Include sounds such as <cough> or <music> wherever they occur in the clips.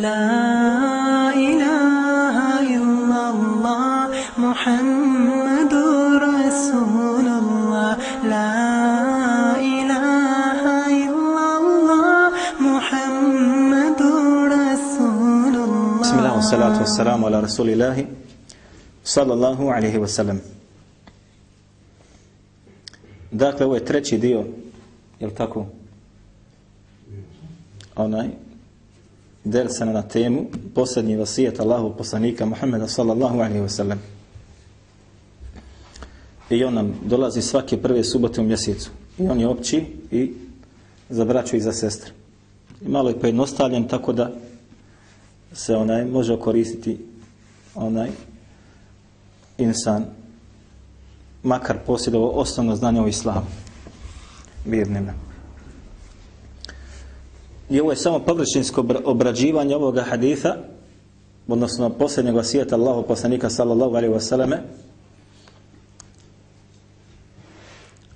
لا إله إلا الله محمد رسول الله لا إله إلا الله محمد رسول الله بسم الله والصلاة والسلام على رسول الله صلى الله عليه وسلم. Dakle, ovo je treći dio, je li tako? Onaj, dersena na temu, posljednji vasijet Allahu poslanika Muhammeda sallallahu alaihi wasallam. I on nam dolazi svake prve subote u mjesecu. I on je opći i za braću i za sestre. I malo je pojednostavljen, tako da se onaj može koristiti onaj insan makar posjedovo osnovno znanje o islamu. Mirnima. I ovo je samo površinsko obrađivanje ovoga haditha, odnosno posljednjeg vasijeta Allahu poslanika sallallahu alaihi wasallame.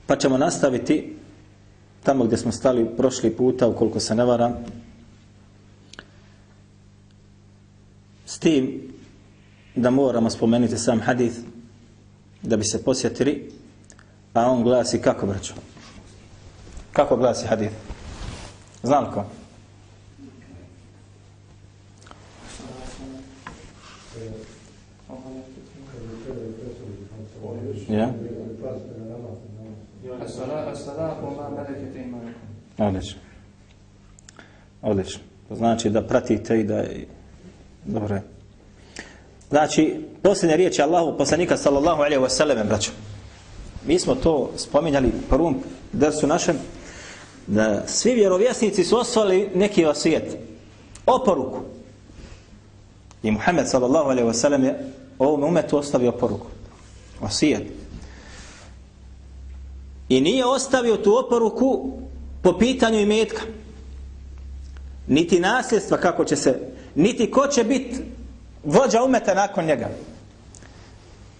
Pa ćemo nastaviti tamo gdje smo stali prošli puta, ukoliko se ne varam, s tim da moramo spomenuti sam hadith da bi se posjetili, a on glasi kako braćo? Kako glasi hadith? Znam ko? Ja? Odlično. Odlično. Znači da pratite i da... Dobro je. Znači, posljednja riječ je Allahu poslanika sallallahu alaihi wa sallam, braćo. Mi smo to spominjali prvom dersu našem, da svi vjerovjesnici su osvali neki osijet, oporuku. I Muhammed sallallahu alaihi wa sallam je ovom umetu ostavio oporuku. Osijet. I nije ostavio tu oporuku po pitanju imetka. Niti nasljedstva kako će se, niti ko će biti vođa umeta nakon njega.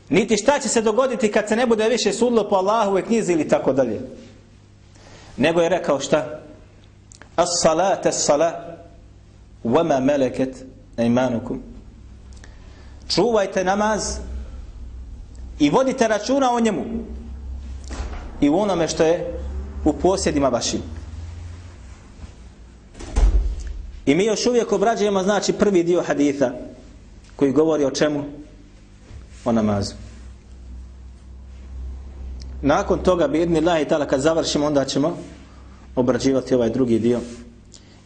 Niti šta će se dogoditi kad se ne bude više sudlo po Allahove knjizi ili tako dalje. Nego je rekao šta? As-salat, as-salat, wama meleket imanukum. Čuvajte namaz i vodite računa o njemu i u onome što je u posjedima vašim. I mi još uvijek obrađujemo znači prvi dio haditha koji govori o čemu? O namazu. Nakon toga bi idni Allah tala kad završimo onda ćemo obrađivati ovaj drugi dio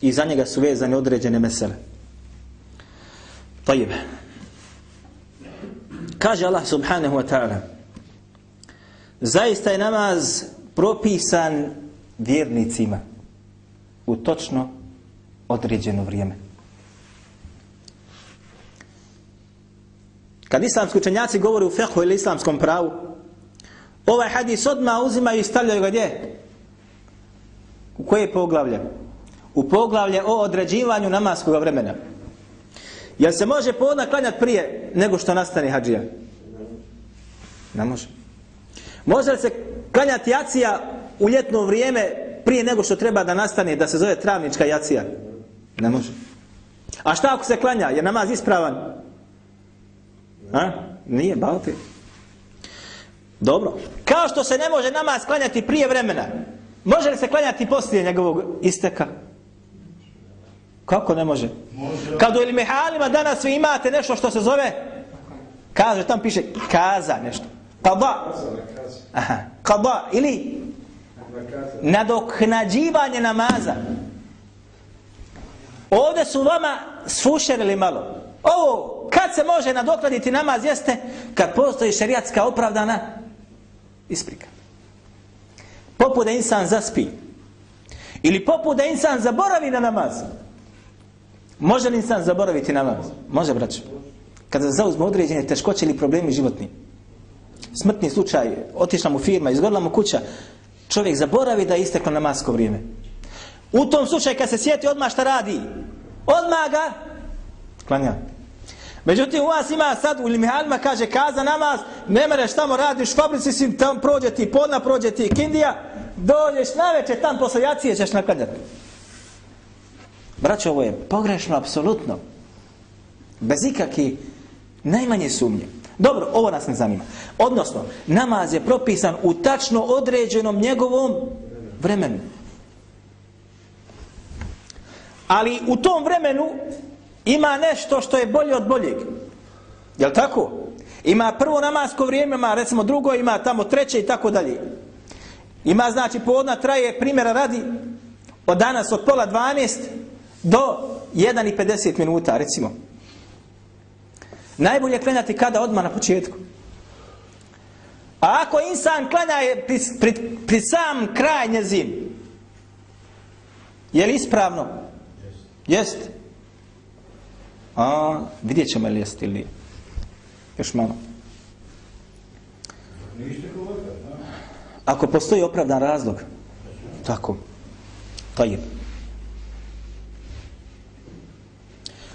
i za njega su vezane određene mesele. Tajib. Kaže Allah subhanahu wa ta'ala Zaista je namaz propisan vjernicima u točno određeno vrijeme. Kad islamski učenjaci govore u fehu ili islamskom pravu, ovaj hadis odmah uzimaju i stavljaju ga gdje? U koje poglavlje? U poglavlje o određivanju namaskog vremena. Jel se može podna klanjati prije nego što nastane hađija? Ne može. Može li se klanjati jacija u ljetno vrijeme prije nego što treba da nastane, da se zove travnička jacija? Ne može. A šta ako se klanja? Je namaz ispravan? A? Nije, balti. Dobro. Kao što se ne može namaz klanjati prije vremena, može li se klanjati poslije njegovog isteka? Kako ne može? može. Kad u ilmihalima danas vi imate nešto što se zove, kaže, tam piše kaza nešto. Kada. Aha. Kada. Ili nadoknađivanje namaza. Ovdje su vama sfušerili malo. Ovo, kad se može nadoknaditi namaz, jeste kad postoji šerijatska opravdana isprika. Poput da insan zaspi. Ili poput da insan zaboravi na namaz. Može li insan zaboraviti namaz? Može, braću. Kada zauzme određene teškoće ili problemi životni. Smrtni slučaj, otišla mu firma, izgorila mu kuća. Čovjek zaboravi da je isteklo namasko vrijeme. U tom slučaju kad se sjeti odmah šta radi? Odmah ga klanja. Međutim, u vas ima sad, u Limihalima kaže, kaza namaz, ne mereš tamo radiš, fabrici si tam prođe ti, podna prođe ti, kindija, dođeš na večer, tam posle jacije ćeš naklanjati. Braćo, ovo je pogrešno, apsolutno. Bez ikakve najmanje sumnje. Dobro, ovo nas ne zanima. Odnosno, namaz je propisan u tačno određenom njegovom vremenu. Ali u tom vremenu ima nešto što je bolje od boljeg. Jel tako? Ima prvo namasko vrijeme, ima recimo drugo, ima tamo treće i tako dalje. Ima znači povodna traje primjera radi od danas od pola 12 do 1.50 minuta recimo. Najbolje klanjati kada odmah na početku. A ako insan klanja je pri, pri, pri sam kraj njezin, je li ispravno? Jest. A, vidjet ćemo li jest ili još malo. Ako postoji opravdan razlog, tako, to je.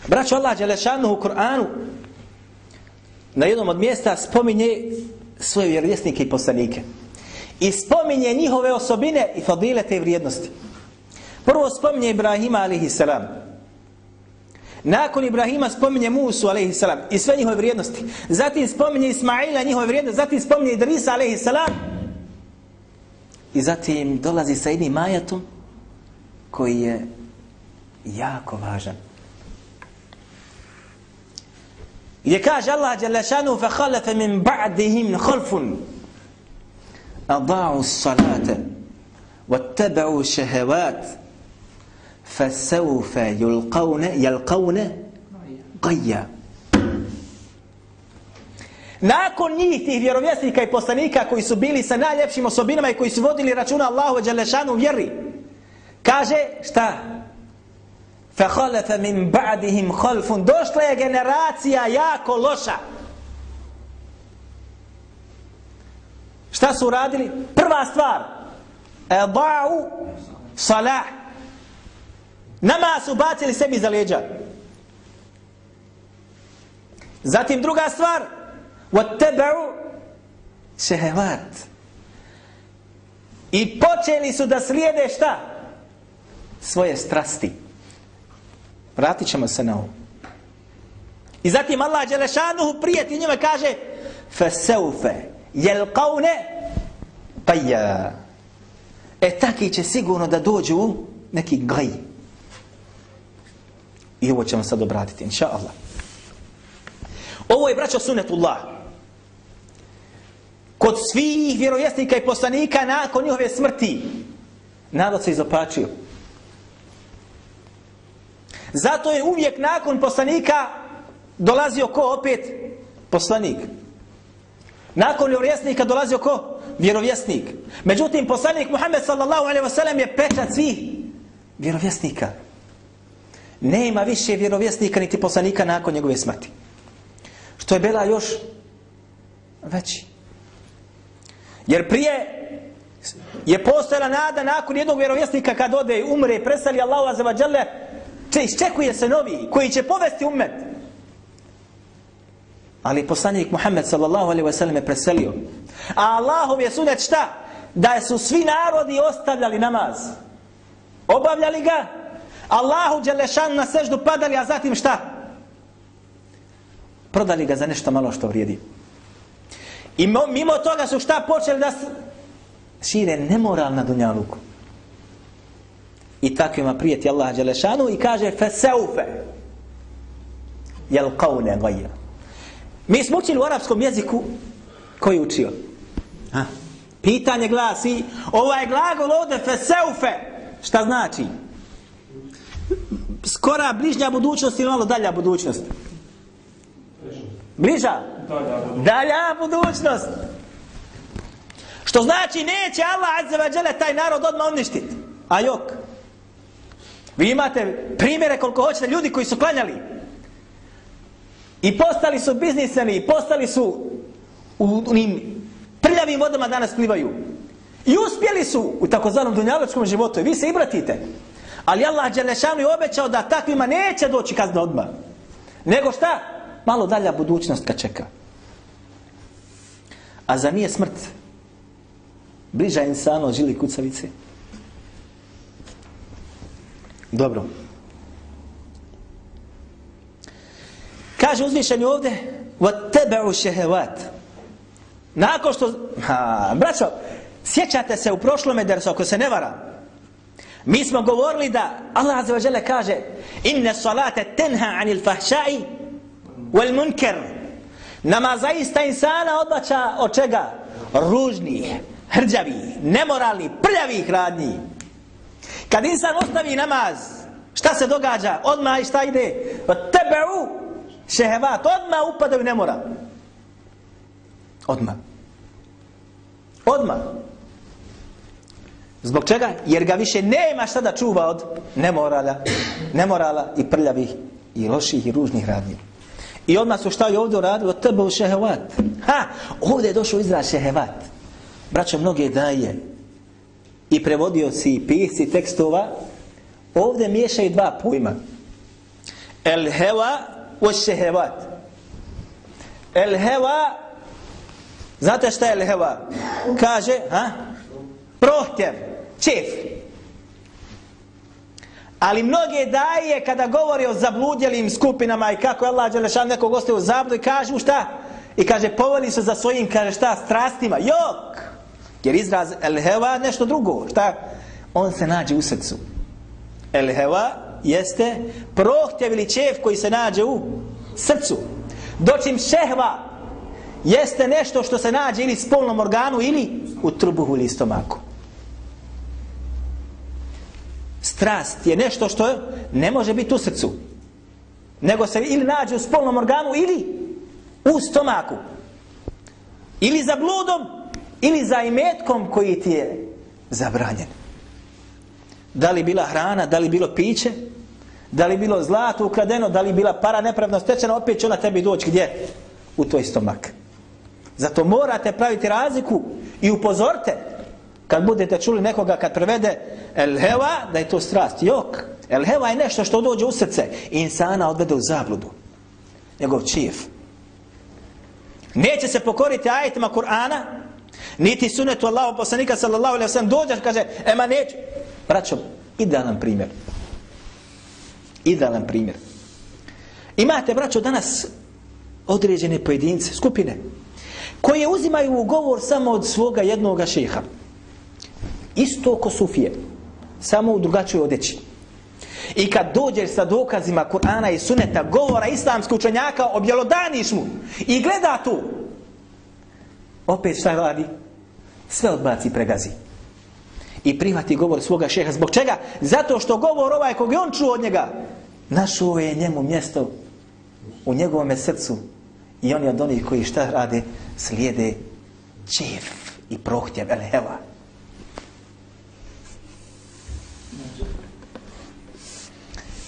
Braćo Allah Đelešanu u Kur'anu na jednom od mjesta spominje svoje vjerovjesnike i poslanike. I spominje njihove osobine i fadile te vrijednosti. Prvo spominje Ibrahima alaihi salam. Nakon Ibrahima spominje Musu alaihi salam i sve njihove vrijednosti. Zatim spominje Ismaila njihove vrijednosti. Zatim spominje Idrisa alaihi salam. I zatim dolazi sa jednim majatom koji je jako važan. Gdje kaže Allah Đelešanu šanu fa khalafa min ba'dihim khalfun ada'u salata wattaba'u shahawat fasawfa yulqawna yalqawna qayya Nakon njih tih vjerovjesnika i poslanika koji su bili sa najljepšim osobinama i koji su vodili računa Allahu Đalešanu vjeri, kaže šta? فَخَلَفَ مِنْ بَعْدِهِمْ خَلْفٌ Došla je generacija jako loša. Šta su uradili? Prva stvar. اَضَعُوا صَلَحْ Nama su bacili sebi za leđa. Zatim druga stvar. وَتَّبَعُوا شَهَوَاتِ I počeli su da slijede šta? Svoje strasti. Vratit ćemo se na ovo. I zatim Allah Đelešanuhu prijeti njima kaže Feseufe jelqavne pa ja. E taki će sigurno da dođu neki gaj. I ovo ćemo sad obratiti, inša Allah. Ovo je braćo sunetullah. Kod svih vjerovjesnika i poslanika nakon njihove smrti narod se izopačio. Zato je uvijek nakon poslanika dolazio ko opet? Poslanik. Nakon vjerovjesnika dolazio ko? Vjerovjesnik. Međutim, poslanik Muhammed sallallahu alaihi wasallam je pečat svih vjerovjesnika. Nema više vjerovjesnika niti poslanika nakon njegove smrti. Što je bila još veći. Jer prije je postojala nada nakon jednog vjerovjesnika kad ode i umre, presali Allahu azza wa jalla, Če iščekuje se novi koji će povesti umet. Ali poslanik Muhammed sallallahu alaihi wasallam je preselio. A Allahom je sunet šta? Da su svi narodi ostavljali namaz. Obavljali ga. Allahu Đelešan na seždu padali, a zatim šta? Prodali ga za nešto malo što vrijedi. I mimo toga su šta počeli da šire nemoral na dunjaluku. I takvima prijeti Allah Đelešanu i kaže Feseufe Jel kaune gaja Mi smo učili u arapskom jeziku Koji učio? Ha? Pitanje glasi Ovaj glagol ovde Feseufe Šta znači? Skora bližnja budućnost ili malo dalja budućnost? Bliža? Dalja budućnost Što znači neće Allah Azza wa Jalla taj narod odmah uništiti A jok Vi imate primjere koliko hoćete ljudi koji su klanjali. I postali su biznisani, i postali su u onim prljavim vodama danas plivaju. I uspjeli su u takozvanom dunjaločkom životu. I vi se ibratite. Ali Allah Đelešanu je obećao da takvima neće doći kazna odmah. Nego šta? Malo dalja budućnost kad čeka. A za nije smrt? Bliža insano žili kucavice. Dobro. Kaže uzvišeni ovdje, وَتَّبَعُ شَهَوَاتِ Nakon što... Ha, braćo, sjećate se u prošlom edersu, ako se ne vara. Mi smo govorili da Allah Azza wa Jalla kaže Inne salate tenha anil fahšai wal munker Nama zaista insana odbača od čega? Ružnih, hrđavih, nemoralnih, prljavih radnjih. Kad insan ostavi namaz, šta se događa? Odmah i šta ide? Tebeu šehevat, odmah upadaju nemoral. Odmah. Odmah. Zbog čega? Jer ga više nema šta da čuva od nemorala, nemorala i prljavih i loših i ružnih radnji. I odmah su šta je ovdje uradili od tebe u šehevat. Ha! Ovdje je došao izraz šehevat. Braćo, mnoge daje i prevodioci i pisci tekstova ovdje miješaju dva pojma. El heva o šehevat. El heva Znate šta je el heva? Kaže, ha? Prohtjev, čef. Ali mnoge daje kada govori o zabludjelim skupinama i kako je Allah Đelešan nekog ostaje u zabludu i kažu šta? I kaže povoli se za svojim, kaže šta, strastima. Jok! Jer izraz el heva nešto drugo. Šta? On se nađe u srcu. El heva jeste prohtjev ili čev koji se nađe u srcu. Dočim šehva jeste nešto što se nađe ili spolnom organu ili u trbuhu ili stomaku. Strast je nešto što ne može biti u srcu. Nego se ili nađe u spolnom organu ili u stomaku. Ili za bludom, ili za imetkom koji ti je zabranjen. Da li bila hrana, da li bilo piće, da li bilo zlato ukradeno, da li bila para nepravno stečena, opet će ona tebi doći gdje? U tvoj stomak. Zato morate praviti razliku i upozorite kad budete čuli nekoga kad prevede el heva, da je to strast. Jok, el heva je nešto što dođe u srce i insana odvede u zabludu. Njegov čijef. Neće se pokoriti ajetima Kur'ana, niti sunetu Allahu poslanika sallallahu alaihi wa sallam dođe kaže, ema neće. Braćo, idealan primjer. Idealan primjer. Imate, braćo, danas određene pojedince, skupine, koje uzimaju ugovor govor samo od svoga jednoga šeha. Isto ko sufije, samo u drugačoj odeći. I kad dođeš sa dokazima Kur'ana i suneta, govora islamskog učenjaka, objelodaniš mu i gleda tu, opet šta radi? Sve odbaci i pregazi. I prihvati govor svoga šeha. Zbog čega? Zato što govor ovaj kog je on čuo od njega, našao je njemu mjesto u njegovom srcu. I on je od onih koji šta rade? Slijede čef i prohtjev, el heva.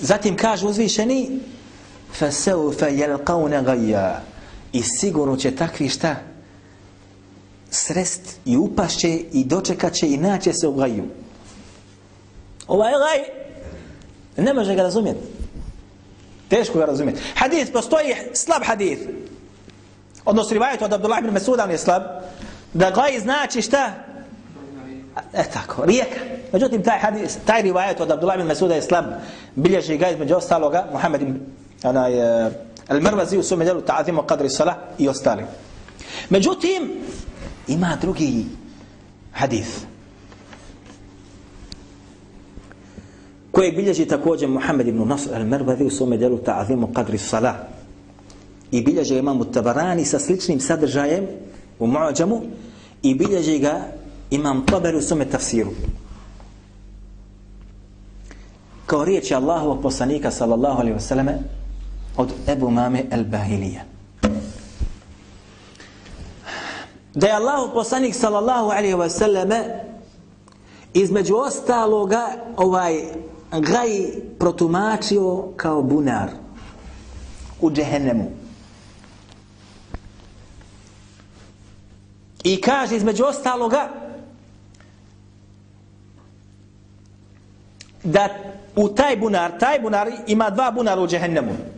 Zatim kaže uzvišeni فَسَوْفَ يَلْقَوْنَ غَيَّا I sigurno će takvi šta? Srest i upašće i dočekaće i naće se u gaju. Ovaj gaj ne može ga razumjeti. Teško ga razumjeti. Hadith, postoji slab hadith. Odnosno rivajet od Abdullah ibn Mesuda, on je slab. Da gaj znači šta? E tako, rijeka. Međutim, taj, hadis, taj rivajet od Abdullah ibn Mesuda je slab. Bilježi ga između ostaloga, Muhammed ibn onaj, eh, uh, Al-Marvazi u svome djelu ta'azimu qadri salah i ostali. Međutim, ima drugi hadis. kojeg bilježi također Muhammed ibn Nasr al-Marvazi u svome djelu ta'azimu qadri salah. I bilježi imam Tabarani sa sličnim sadržajem u Mu'ađamu i bilježi ga imam Taberi u svome tafsiru. Kao riječ je Allahovog poslanika sallallahu alaihi wasallam od Ebu Mame el-Bahilija. Da je Allahov poslanik sallallahu alaihi wasallam između ostaloga ovaj gaj protumačio kao bunar u džehennemu. I kaže između ostaloga da u taj bunar, taj bunar ima dva bunara u džehennemu.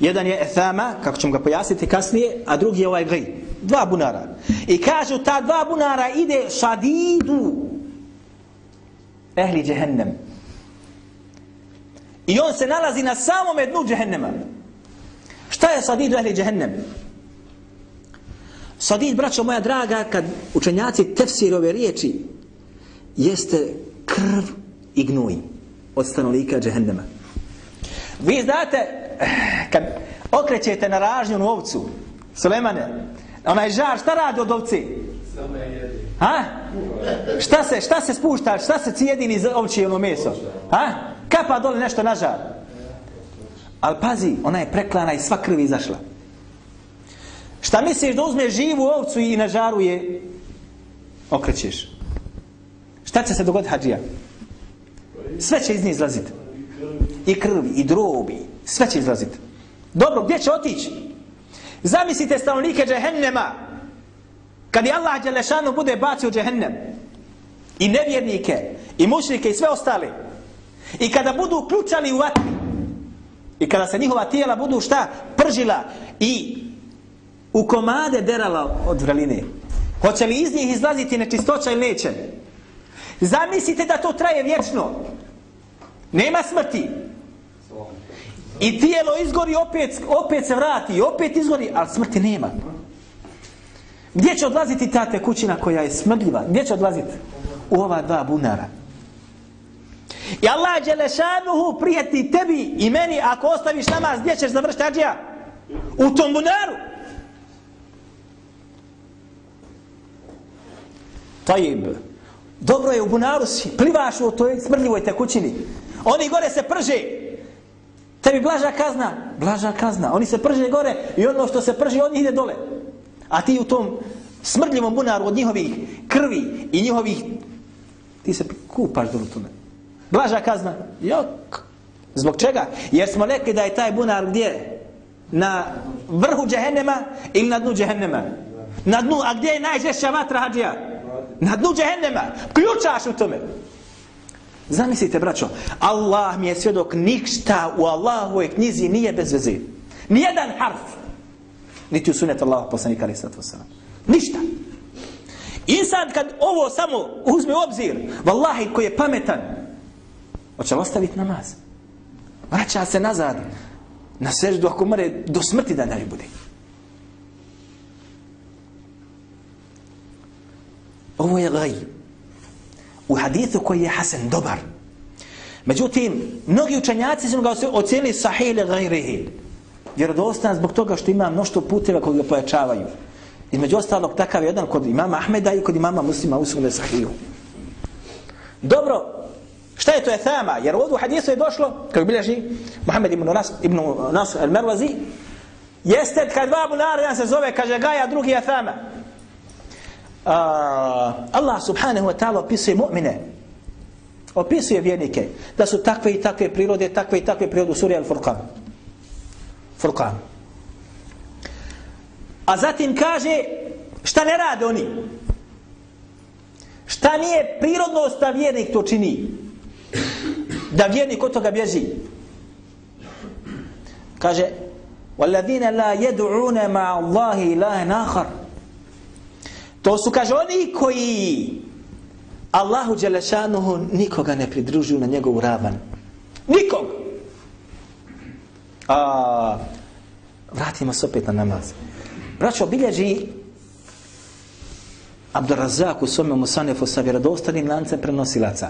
Jedan je ethama, kako ćemo ga pojasniti kasnije, a drugi je ovaj Gri. Dva bunara. I kažu ta dva bunara ide šadidu ehli džehennem. I on se nalazi na samom dnu džehennema. Šta je sadid ehli džehennem? Sadid, braćo moja draga, kad učenjaci tefsir ove riječi, jeste krv i gnuj od stanovnika džehennema. Vi znate, kad okrećete na ražnju ovcu, Sulemane, onaj žar, šta radi od ovci? Ha? Šta se, šta se spušta, šta se cijedini iz ovčije ono meso? Ha? Kapa dole nešto na žar. Ali pazi, ona je preklana i sva krv izašla. Šta misliš da uzmeš živu ovcu i na žaru je okrećeš? Šta će se dogoditi hađija? Sve će iz nje izlaziti. I krvi, i drobi, sve će izlaziti. Dobro, gdje će otići? Zamislite stanovnike džehennema. Kad je Allah Đelešanu bude bacio u džehennem. I nevjernike, i mušrike, i sve ostale, I kada budu ključali u vatri. I kada se njihova tijela budu šta? Pržila i u komade derala od vreline. Hoće li iz njih izlaziti nečistoća ili neće? Zamislite da to traje vječno. Nema smrti. I tijelo izgori, opet, opet se vrati, opet izgori, ali smrti nema. Gdje će odlaziti ta tekućina koja je smrdljiva? Gdje će odlaziti? U ova dva bunara. I Allah Đelešanuhu prijeti tebi i meni ako ostaviš namaz, gdje ćeš završiti ađija? U tom bunaru. Tajib. Dobro je u bunaru si, plivaš u toj smrdljivoj tekućini. Oni gore se prže. Tebi blaža kazna, blaža kazna. Oni se prže gore i ono što se prži, on ide dole. A ti u tom smrdljivom bunaru od njihovih krvi i njihovih, ti se kupaš dole tome. Blaža kazna, jok. Zbog čega? Jer smo rekli da je taj bunar gdje? Na vrhu džehennema ili na dnu džehennema? Na dnu, a gdje je najžešća vatra hađija? Na dnu džehennema. Ključaš u tome. Zamislite, braćo, Allah mi je svjedok, ništa u Allahovoj knjizi nije bez veze. Nijedan harf. Niti u sunet Allah poslanika ali sallatu wasalam. Ništa. Insan kad ovo samo uzme u obzir, vallahi koji je pametan, hoće li ostaviti namaz? Vraća se nazad na seždu ako mre do smrti da ne bude. Ovo je gaj. U hadithu koji je Hasan dobar. Međutim, mnogi učenjaci su ga ocijenili sahih ili gajrihi. Vjerodostan zbog toga što ima mnoštvo puteva koji ga pojačavaju. Između ostalog, takav jedan kod imama Ahmeda i kod imama muslima usugne sahiju. Dobro, šta je to ethama? Jer ovdje u hadisu je došlo, kako bilježi Muhammed ibn Nas, ibn Nas al-Mervazi, jeste kad dva bunara, jedan se zove, kaže Gaja, drugi ethama. Uh, Allah subhanahu wa ta'ala opisuje mu'mine, opisuje vjernike, da su takve i takve prirode, takve i takve prirode u suri Al-Furqan. Furqan. A zatim kaže, šta ne rade oni? Šta nije prirodnost da vjernik to čini? Da vjernik od toga bježi? Kaže, وَالَّذِينَ لَا يَدْعُونَ مَعَ اللَّهِ إِلَهَ نَاخَرُ To su, kaže, oni koji Allahu Đelešanuhu nikoga ne pridružuju na njegovu ravan. Nikog! A, vratimo se opet na namaz. Braćo, bilježi Abdurazak u svome Musanefu sa vjerodostanim lancem prenosilaca.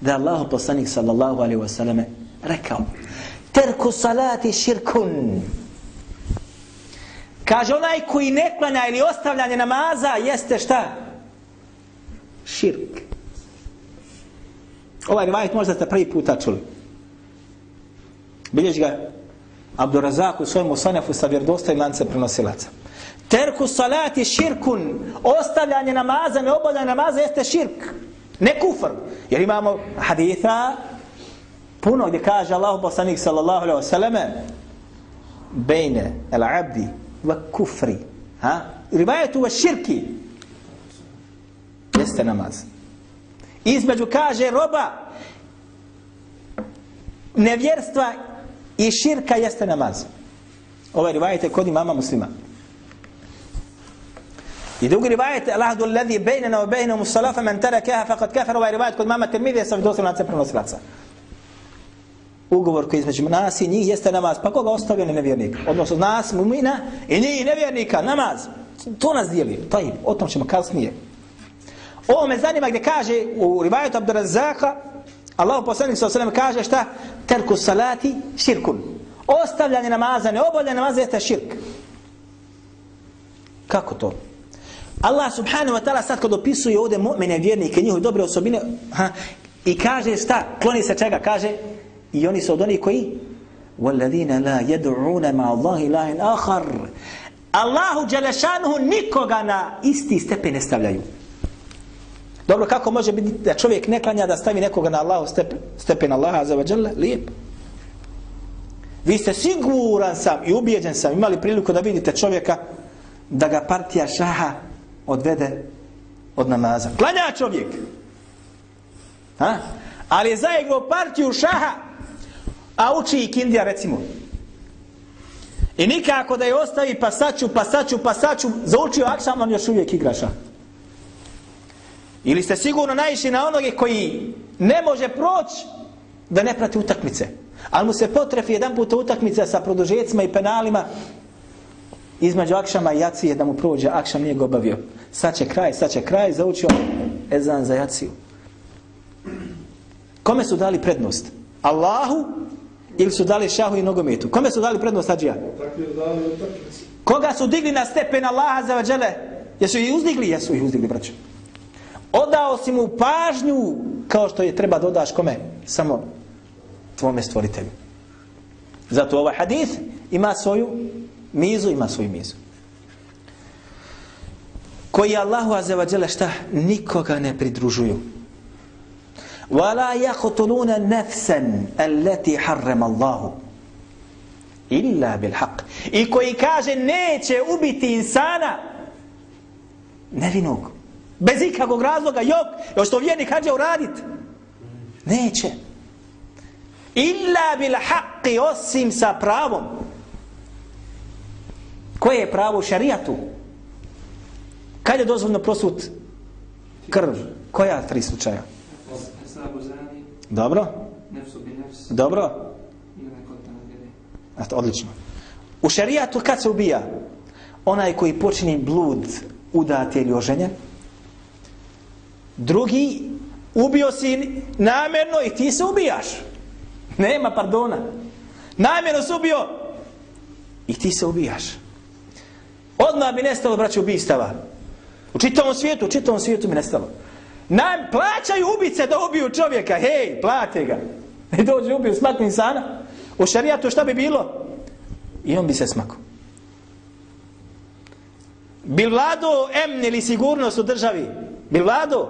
Da je Allah poslanik sallallahu alaihi wasallam rekao Terku salati širkun Kaže onaj koji ne klanja ili ostavljanje namaza jeste šta? Širk. Ovaj rivajet možda ste prvi puta čuli. Bilješ ga Abdurazak u svojom usanefu sa vjerodostojnim lance prenosilaca. Terku salati širkun. Ostavljanje namaza, ne obavljanje namaza jeste širk. Ne kufr. Jer imamo haditha puno gdje kaže Allah poslanik sallallahu alaihi wa sallame bejne el abdi va kufri. Ha? Rivajetu va širki. Jeste namaz. Između kaže roba nevjerstva i širka jeste namaz. Ovaj rivajet je kod imama muslima. I drugi rivajet, Allahdu alladhi bejnena wa bejnemu salafa man tarakaha faqad kafar, ovaj rivajet kod mama termidije sa vidosim lance prenosilaca ugovor koji između nas i njih jeste namaz. Pa koga ostavio nevjernik? Odnosno nas, mumina i njih nevjernika, namaz. To nas dijeli. Taj, o tom ćemo kasnije. Ovo me zanima gdje kaže u rivajetu Abdurazaka, Allah poslanik sa sallam kaže šta? Terku salati širkun. Ostavljanje namaza, ne namaza jeste širk. Kako to? Allah subhanahu wa ta'ala sad kad opisuje ovdje mu'mene vjernike, njihove dobre osobine, ha, i kaže šta? Kloni se čega? Kaže, i oni su od onih koji وَالَّذِينَ لَا يَدْعُونَ مَا اللَّهِ لَهِنْ آخَرْ Allahu Đelešanuhu nikoga na isti stepen ne stavljaju. Dobro, kako može biti da čovjek ne klanja da stavi nekoga na Allahu stepen, stepen Allaha za vađala? Lijep. Vi ste siguran sam i ubijeđen sam imali priliku da vidite čovjeka da ga partija šaha odvede od namaza. Klanja čovjek. Ha? Ali je zaigrao partiju šaha a uči i kindija recimo. I nikako da je ostavi pa saću, pa saću, pa saću, zaučio akšam, on još uvijek igraša. Ili ste sigurno naišli na onoge koji ne može proći da ne prati utakmice. Ali mu se potrefi jedan puta utakmica sa produžecima i penalima između akšama i jacije da mu prođe, akšam nije ga obavio. Sad će kraj, sad će kraj, zaučio ezan za jaciju. Kome su dali prednost? Allahu ili su dali šahu i nogometu? Kome su dali prednost hađija? Koga su digli na stepen Allaha za vađele? Jesu ih uzdigli? Jesu ih uzdigli, braću. Odao si mu pažnju kao što je treba dodaš kome? Samo tvome stvoritelju. Zato ovaj hadith ima svoju mizu, ima svoju mizu. Koji Allahu azevađele šta? Nikoga ne pridružuju. ولا يقتلون نفسا التي حرم الله إلا بالحق i koji kaže neće ubiti insana nevinog bez ikakvog razloga jok još to vjernik hađe uradit neće illa bil haqqi osim sa pravom koje je pravo u šarijatu kad je dozvoljno prosut krv koja tri slučaja Dobro? Dobro? Eto, odlično. U šarijatu kad se ubija? Onaj koji počini blud udate ili oženje. Drugi, ubio si namjerno i ti se ubijaš. Nema pardona. Namjerno se ubio i ti se ubijaš. Odmah bi nestalo, braće, ubistava. U čitavom svijetu, u čitavom svijetu bi nestalo. Nam plaćaju ubice da ubiju čovjeka. Hej, plate ga. <laughs> I dođe ubiju smaknu insana. U šarijatu šta bi bilo? I on bi se smakao. Bi vlado emn ili sigurnost u državi? Bi vlado?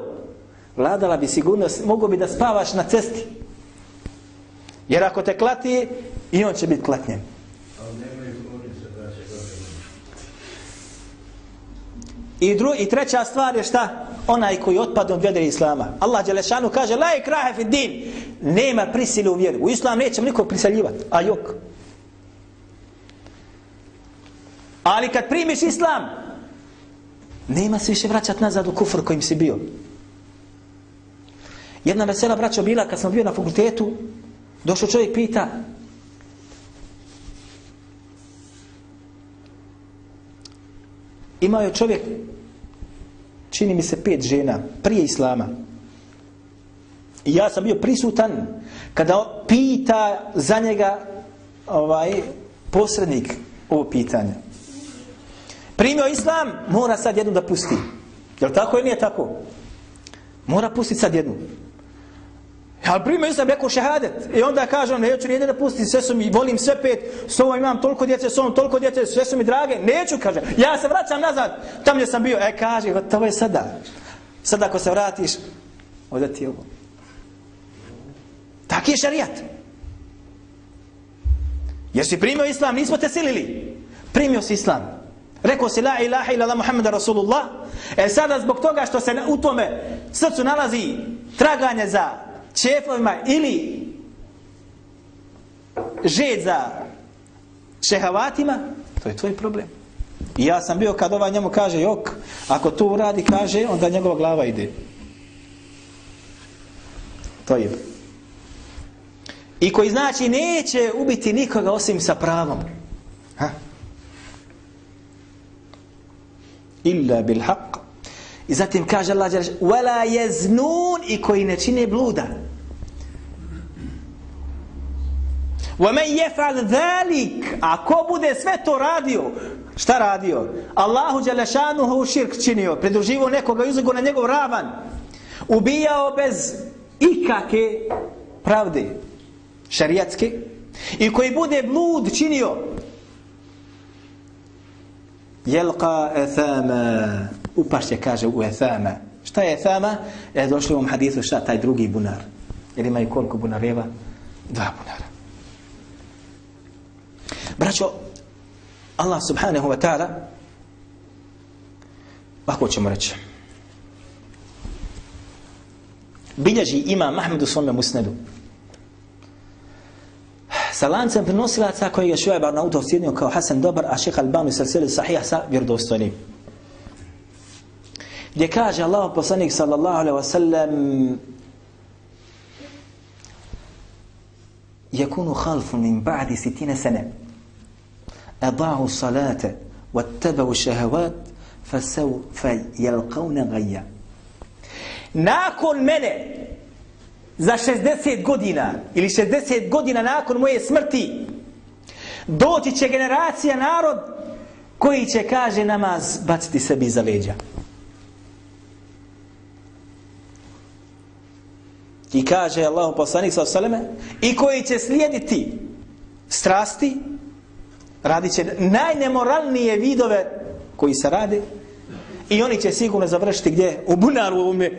Vladala bi sigurnost. Mogu bi da spavaš na cesti. Jer ako te klati, i on će biti klatnjen. I, dru, I treća stvar je šta? Onaj koji otpadne od vjere Islama. Allah Đelešanu kaže, la je krahe fi din. Nema prisile u vjeru. U Islam nećemo nikog prisaljivati, A jok. Ali kad primiš Islam, nema se više vraćati nazad u kufr kojim si bio. Jedna vesela braća bila kad sam bio na fakultetu, došao čovjek pita, imao je čovjek čini mi se pet žena prije islama. I ja sam bio prisutan kada pita za njega ovaj posrednik ovo pitanje. Primio islam mora sad jednu da pusti. Je li tako ili nije tako? Mora pustiti sad jednu. Ja primio sam rekao šehadet. I onda kažem, neću nijedne da pustim, sve su mi, volim sve pet, s ovom imam toliko djece, s ovom toliko djece, sve su mi drage. Neću, kaže. Ja se vraćam nazad, tam gdje sam bio. E, kaže, to je sada. Sada ako se vratiš, ovdje ti je ovo. Taki je šarijat. Jer si primio islam, nismo te silili. Primio si islam. Rekao si la ilaha ila la Muhammeda Rasulullah. E sada zbog toga što se u tome srcu nalazi traganje za čefovima ili žed za šehavatima, to je tvoj problem. I ja sam bio kad ovaj njemu kaže, jok, ako to uradi, kaže, onda njegova glava ide. To je. I koji znači neće ubiti nikoga osim sa pravom. Ha? Illa bil haqq I zatim kaže Allah wala yaznun i koji ne čine bluda. وَمَنْ يَفْعَلْ ذَلِكَ A ko bude sve to radio? Šta radio? Allahu Đalešanuhu širk činio, pridruživo nekoga i uzego na njegov ravan. Ubijao bez ikake pravde šarijatske i koji bude blud činio jelqa ethama upašće kaže u ethama šta je ethama? E, došli u ovom hadisu šta taj drugi bunar jer imaju koliko bunareva? dva bunara braćo Allah subhanahu wa ta'ala ovako ćemo reći bilježi ima Mahmedu svome musnedu sa lancem prenosilaca koji je Šuajb Arnautov sjednio kao Hasan dobar, a šeha Albanu sa sili sahih sa vjerodostojnim. Gdje kaže Allah poslanik sallallahu alaihi wa sallam يكون خلف من بعد ستين سنة أضاعوا الصلاة واتبعوا الشهوات فسوف يلقون غيا nakon mene za 60 godina ili 60 godina nakon moje smrti doći će generacija narod koji će kaže namaz baciti sebi iza leđa i kaže Allahu poslanik sa osaleme i koji će slijediti strasti radit će najnemoralnije vidove koji se rade i oni će sigurno završiti gdje u bunaru u ovome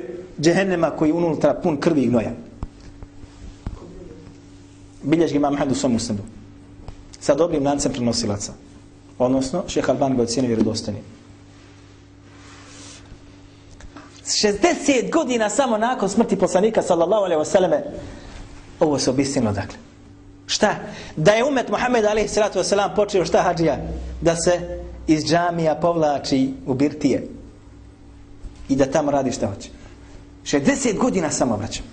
džehennema koji unutra pun krvi i gnoja bilježi imam Ahmed u svom usnadu. Sa dobrim lancem prenosilaca. Odnosno, šeha Alban ga ocjenio vjerodostani. 60 godina samo nakon smrti poslanika sallallahu alaihi wasallame ovo se obistino dakle. Šta? Da je umet Muhammed alaihi salatu wasallam počeo šta hađija? Da se iz džamija povlači u birtije i da tamo radi šta hoće. 60 godina samo vraćam.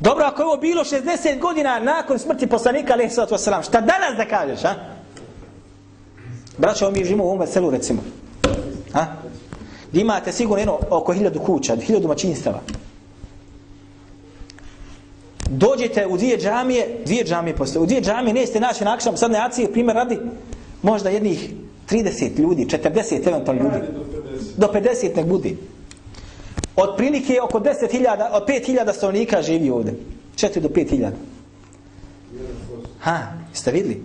Dobro, ako je ovo bilo 60 godina nakon smrti poslanika, alaihi sallatu wasalam, šta danas da kažeš, a? Braćo, mi živimo u ovom veselu, recimo. A? Gdje imate sigurno jedno oko hiljadu kuća, hiljadu mačinstava. Dođete u dvije džamije, dvije džamije postoje, u dvije džamije nećete naći na akšam, sad ne akcije, primjer radi, možda jednih 30 ljudi, 40 eventualno ljudi. Do 50 nek budi. Od prilike oko 10.000, od 5.000 stanovnika živi ovdje. 4 do 5.000. Ha, jeste vidli?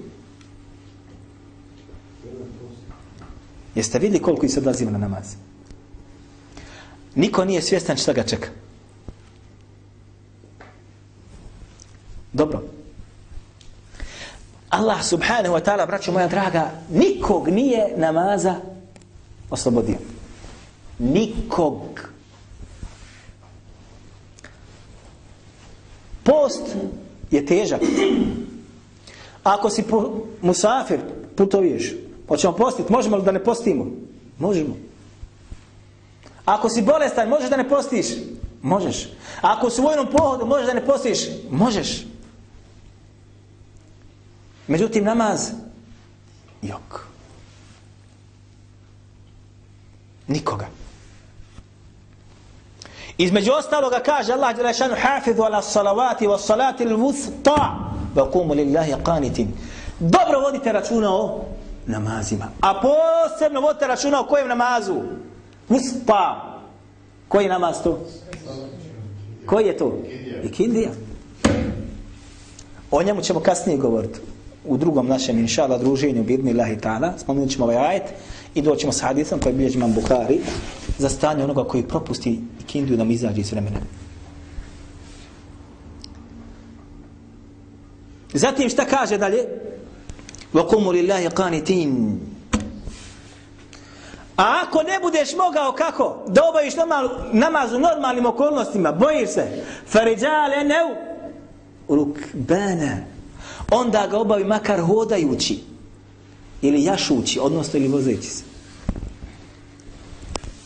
Jeste vidli koliko ih se odlaziva na namaz? Niko nije svjestan šta ga čeka. Dobro. Allah subhanahu wa ta'ala, braćo moja draga, nikog nije namaza oslobodio. Nikog. Post je težak. Ako si musafir, putoviješ, hoćemo postiti, možemo li da ne postimo? Možemo. Ako si bolestan, možeš da ne postiš? Možeš. Ako si u vojnom pohodu, možeš da ne postiš? Možeš. Međutim, namaz, jok. Nikoga. Između ostaloga kaže Allah Đelešanu hafidhu ala salavati wa salati l-vusta wa kumu lillahi qanitin. Dobro vodite računa o namazima. A posebno vodite računa o kojem namazu? Vusta. Koji namaz to? Koji je to? Ikindija. O njemu ćemo kasnije govoriti. U drugom našem, inša Allah, druženju, bidni Allahi ta'ala. Spomenut ćemo ovaj ajet i doćemo s hadisom koji bilježi imam Bukhari za stanje onoga koji propusti ikindiju da mu izađe iz vremena. Zatim šta kaže dalje? وَقُمُ لِلَّهِ قَانِتِينَ A ako ne budeš mogao kako? Da obaviš normal, namaz u normalnim okolnostima, bojiš se. Faridjale ne u rukbene. Onda ga obavi makar hodajući. Ili jašući, odnosno ili vozeći se.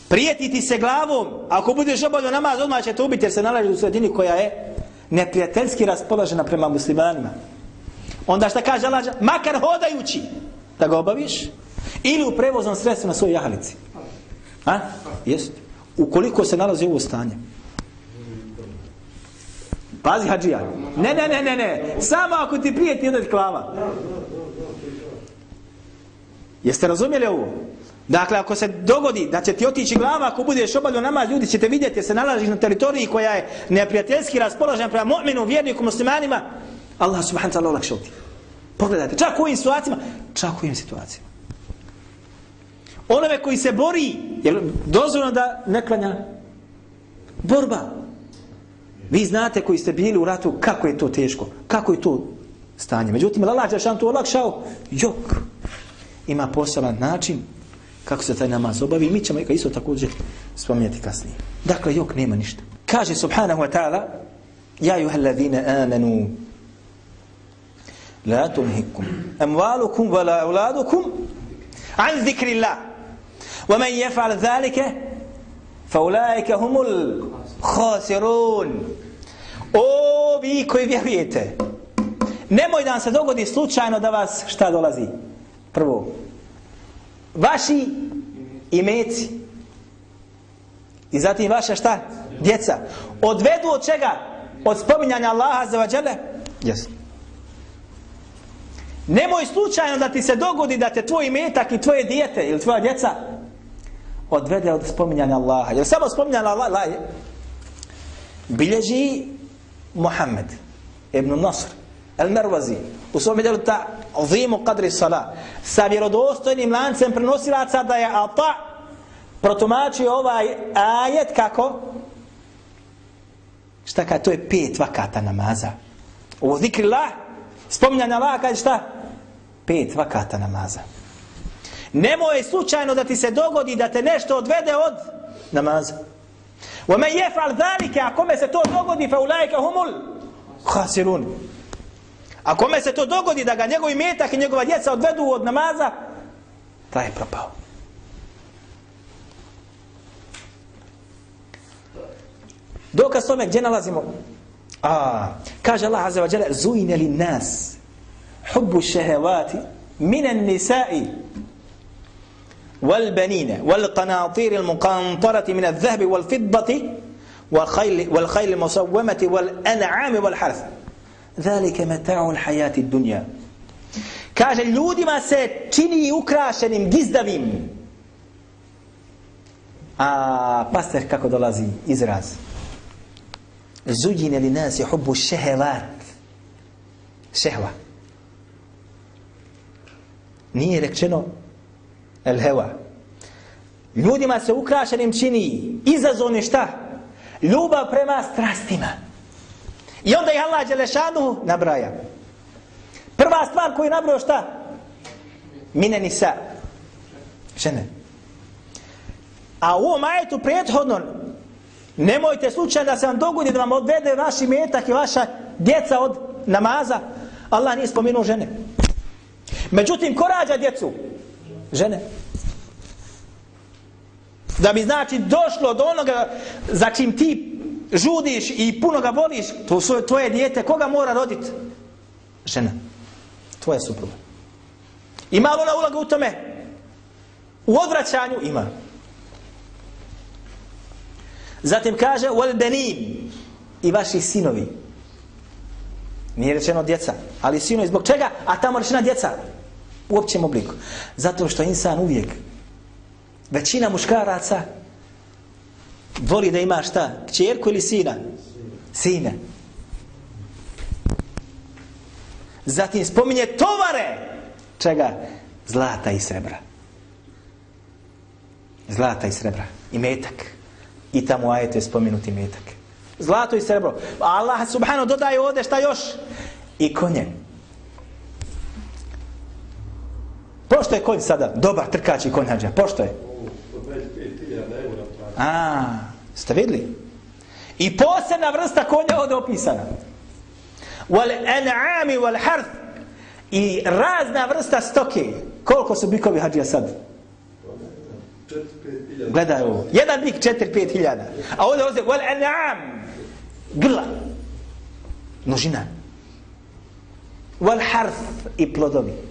Prijetiti se glavom, ako budeš obavio namaz, odmah će te ubiti jer se nalazi u sredini koja je neprijateljski raspoložena prema muslimanima. Onda šta kaže Allah? Makar hodajući da ga obaviš, ili u prevoznom sredstvu na svojoj jahalici. A? Jest. Ukoliko se nalazi u ovo stanje. Pazi hađija. Ne, ne, ne, ne, ne. Samo ako ti prijeti jedna klava. Jeste razumjeli ovo? Dakle, ako se dogodi da će ti otići glava, ako budeš obavljio namaz, ljudi ćete vidjeti, se nalaziš na teritoriji koja je neprijateljski raspoložena prema mu'minu, vjerniku, muslimanima, Allah subhanahu wa ta'ala olakšao ti. Pogledajte, čak u ovim situacijama, čak u ovim situacijama. Onome koji se bori, je dozvoljeno da ne klanja borba. Vi znate koji ste bili u ratu, kako je to teško, kako je to stanje. Međutim, Allah je to olakšao, jok, ima poseban način kako se taj namaz obavi. Mi ćemo ga isto također spominjati kasnije. Dakle, jok, nema ništa. Kaže subhanahu wa ta'ala, Ja juha ladhina amanu, la tumhikum, amvalukum, vala uladukum, an zikrillah. ومن يفعل ذلك فأولئك هم الخاسرون O, vi koji vjerujete, nemoj da vam se dogodi slučajno da vas šta dolazi? Prvo, vaši imeci i zatim vaša šta? Djeca. Odvedu od čega? Od spominjanja Allaha za vađele? Yes. Nemoj slučajno da ti se dogodi da te tvoj imetak i tvoje dijete ili tvoja djeca odvede od spominjanja Allaha. Jer samo spominjanje Allaha je bilježi Muhammed ibn Nasr al-Marwazi u svom djelu ta azimu qadri sala sa vjerodostojnim lancem prenosilaca da je Ata protumačio ovaj ajet kako šta kaže to je pet vakata namaza. U zikri Allah spominjanja Allaha kaže šta? Pet vakata namaza. Nemoj slučajno da ti se dogodi da te nešto odvede od namaza. Wa man yaf'al zalika, a kome se to dogodi, فَاُلَيْكَ ulaika humul. A kome se to dogodi da ga njegovi metak i njegova djeca odvedu od namaza, taj je propao. Dokaz tome gdje nalazimo? A, kaže Allah Azza wa Jalla, zujne li nas hubbu šehevati minen nisa'i والبنين والقناطير المقنطرة من الذهب والفضة والخيل والخيل المصومة والأنعام والحرث. ذلك متاع الحياة الدنيا. كاجا لودي ما ستيني يوكراشن ام جيز دافيم ا آه، باستر كاكو دولازي إزراز. زين للناس حب الشهوات. شهوة. نيه شنو؟ El heva. Ljudima se ukrašenim čini izazovni šta? Ljubav prema strastima. I onda je Allah Đelešanu nabraja. Prva stvar koju nabrao šta? Mine nisa. Žene. A u ovom ajetu prethodno nemojte slučajno da se vam dogodi da vam odvede vaši metak i vaša djeca od namaza. Allah nije spomenuo žene. Međutim, ko rađa djecu? Žene. Da bi znači došlo do onoga za čim ti žudiš i puno ga voliš, to su tvoje dijete, koga mora roditi? Žena. Tvoja supruga. Ima li ona uloga u tome? U odvraćanju? Ima. Zatim kaže, wal benin i vaši sinovi. Nije rečeno djeca, ali sinovi zbog čega? A tamo rečena djeca u općem obliku. Zato što insan uvijek, većina muškaraca, voli da ima šta? Čerku ili sina? Sina. Zatim spominje tovare. Čega? Zlata i srebra. Zlata i srebra. I metak. I tamo ajete spomenuti metak. Zlato i srebro. Allah subhanahu dodaje ovdje šta još? I konje. Pošto je konj sada? Dobar trkač i konj hađa. Pošto je? A, ste vidli? I posebna vrsta konja ovdje opisana. Wal an'ami wal harth. I razna vrsta stoke. Koliko su bikovi hađija sad? Gledaj ovo. Jedan bik 4-5 hiljada. A ovdje ovdje, wal an'am. Grla. Množina. Wal harf i plodovi.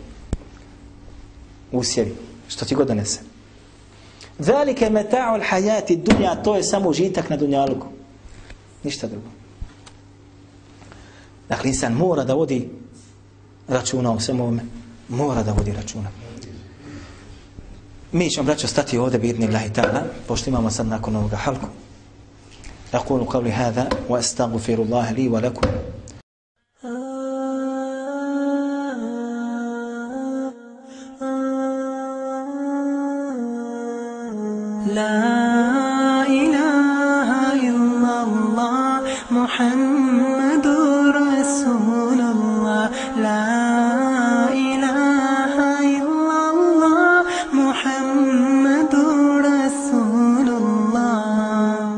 Usjevi. Što ti god donese. Zalike meta'u al-hayati dunja, to je samo užitak na dunjaluku. Ništa drugo. Dakle, insan mora da vodi računa o svemu ovome. Mora da vodi računa. Mi ćemo, braćo, stati ovdje bi idni Allahi ta'ala, pošto imamo sad nakon ovoga halku. أقول قولي هذا وأستغفر الله لي ولكم لا إله إلا الله محمد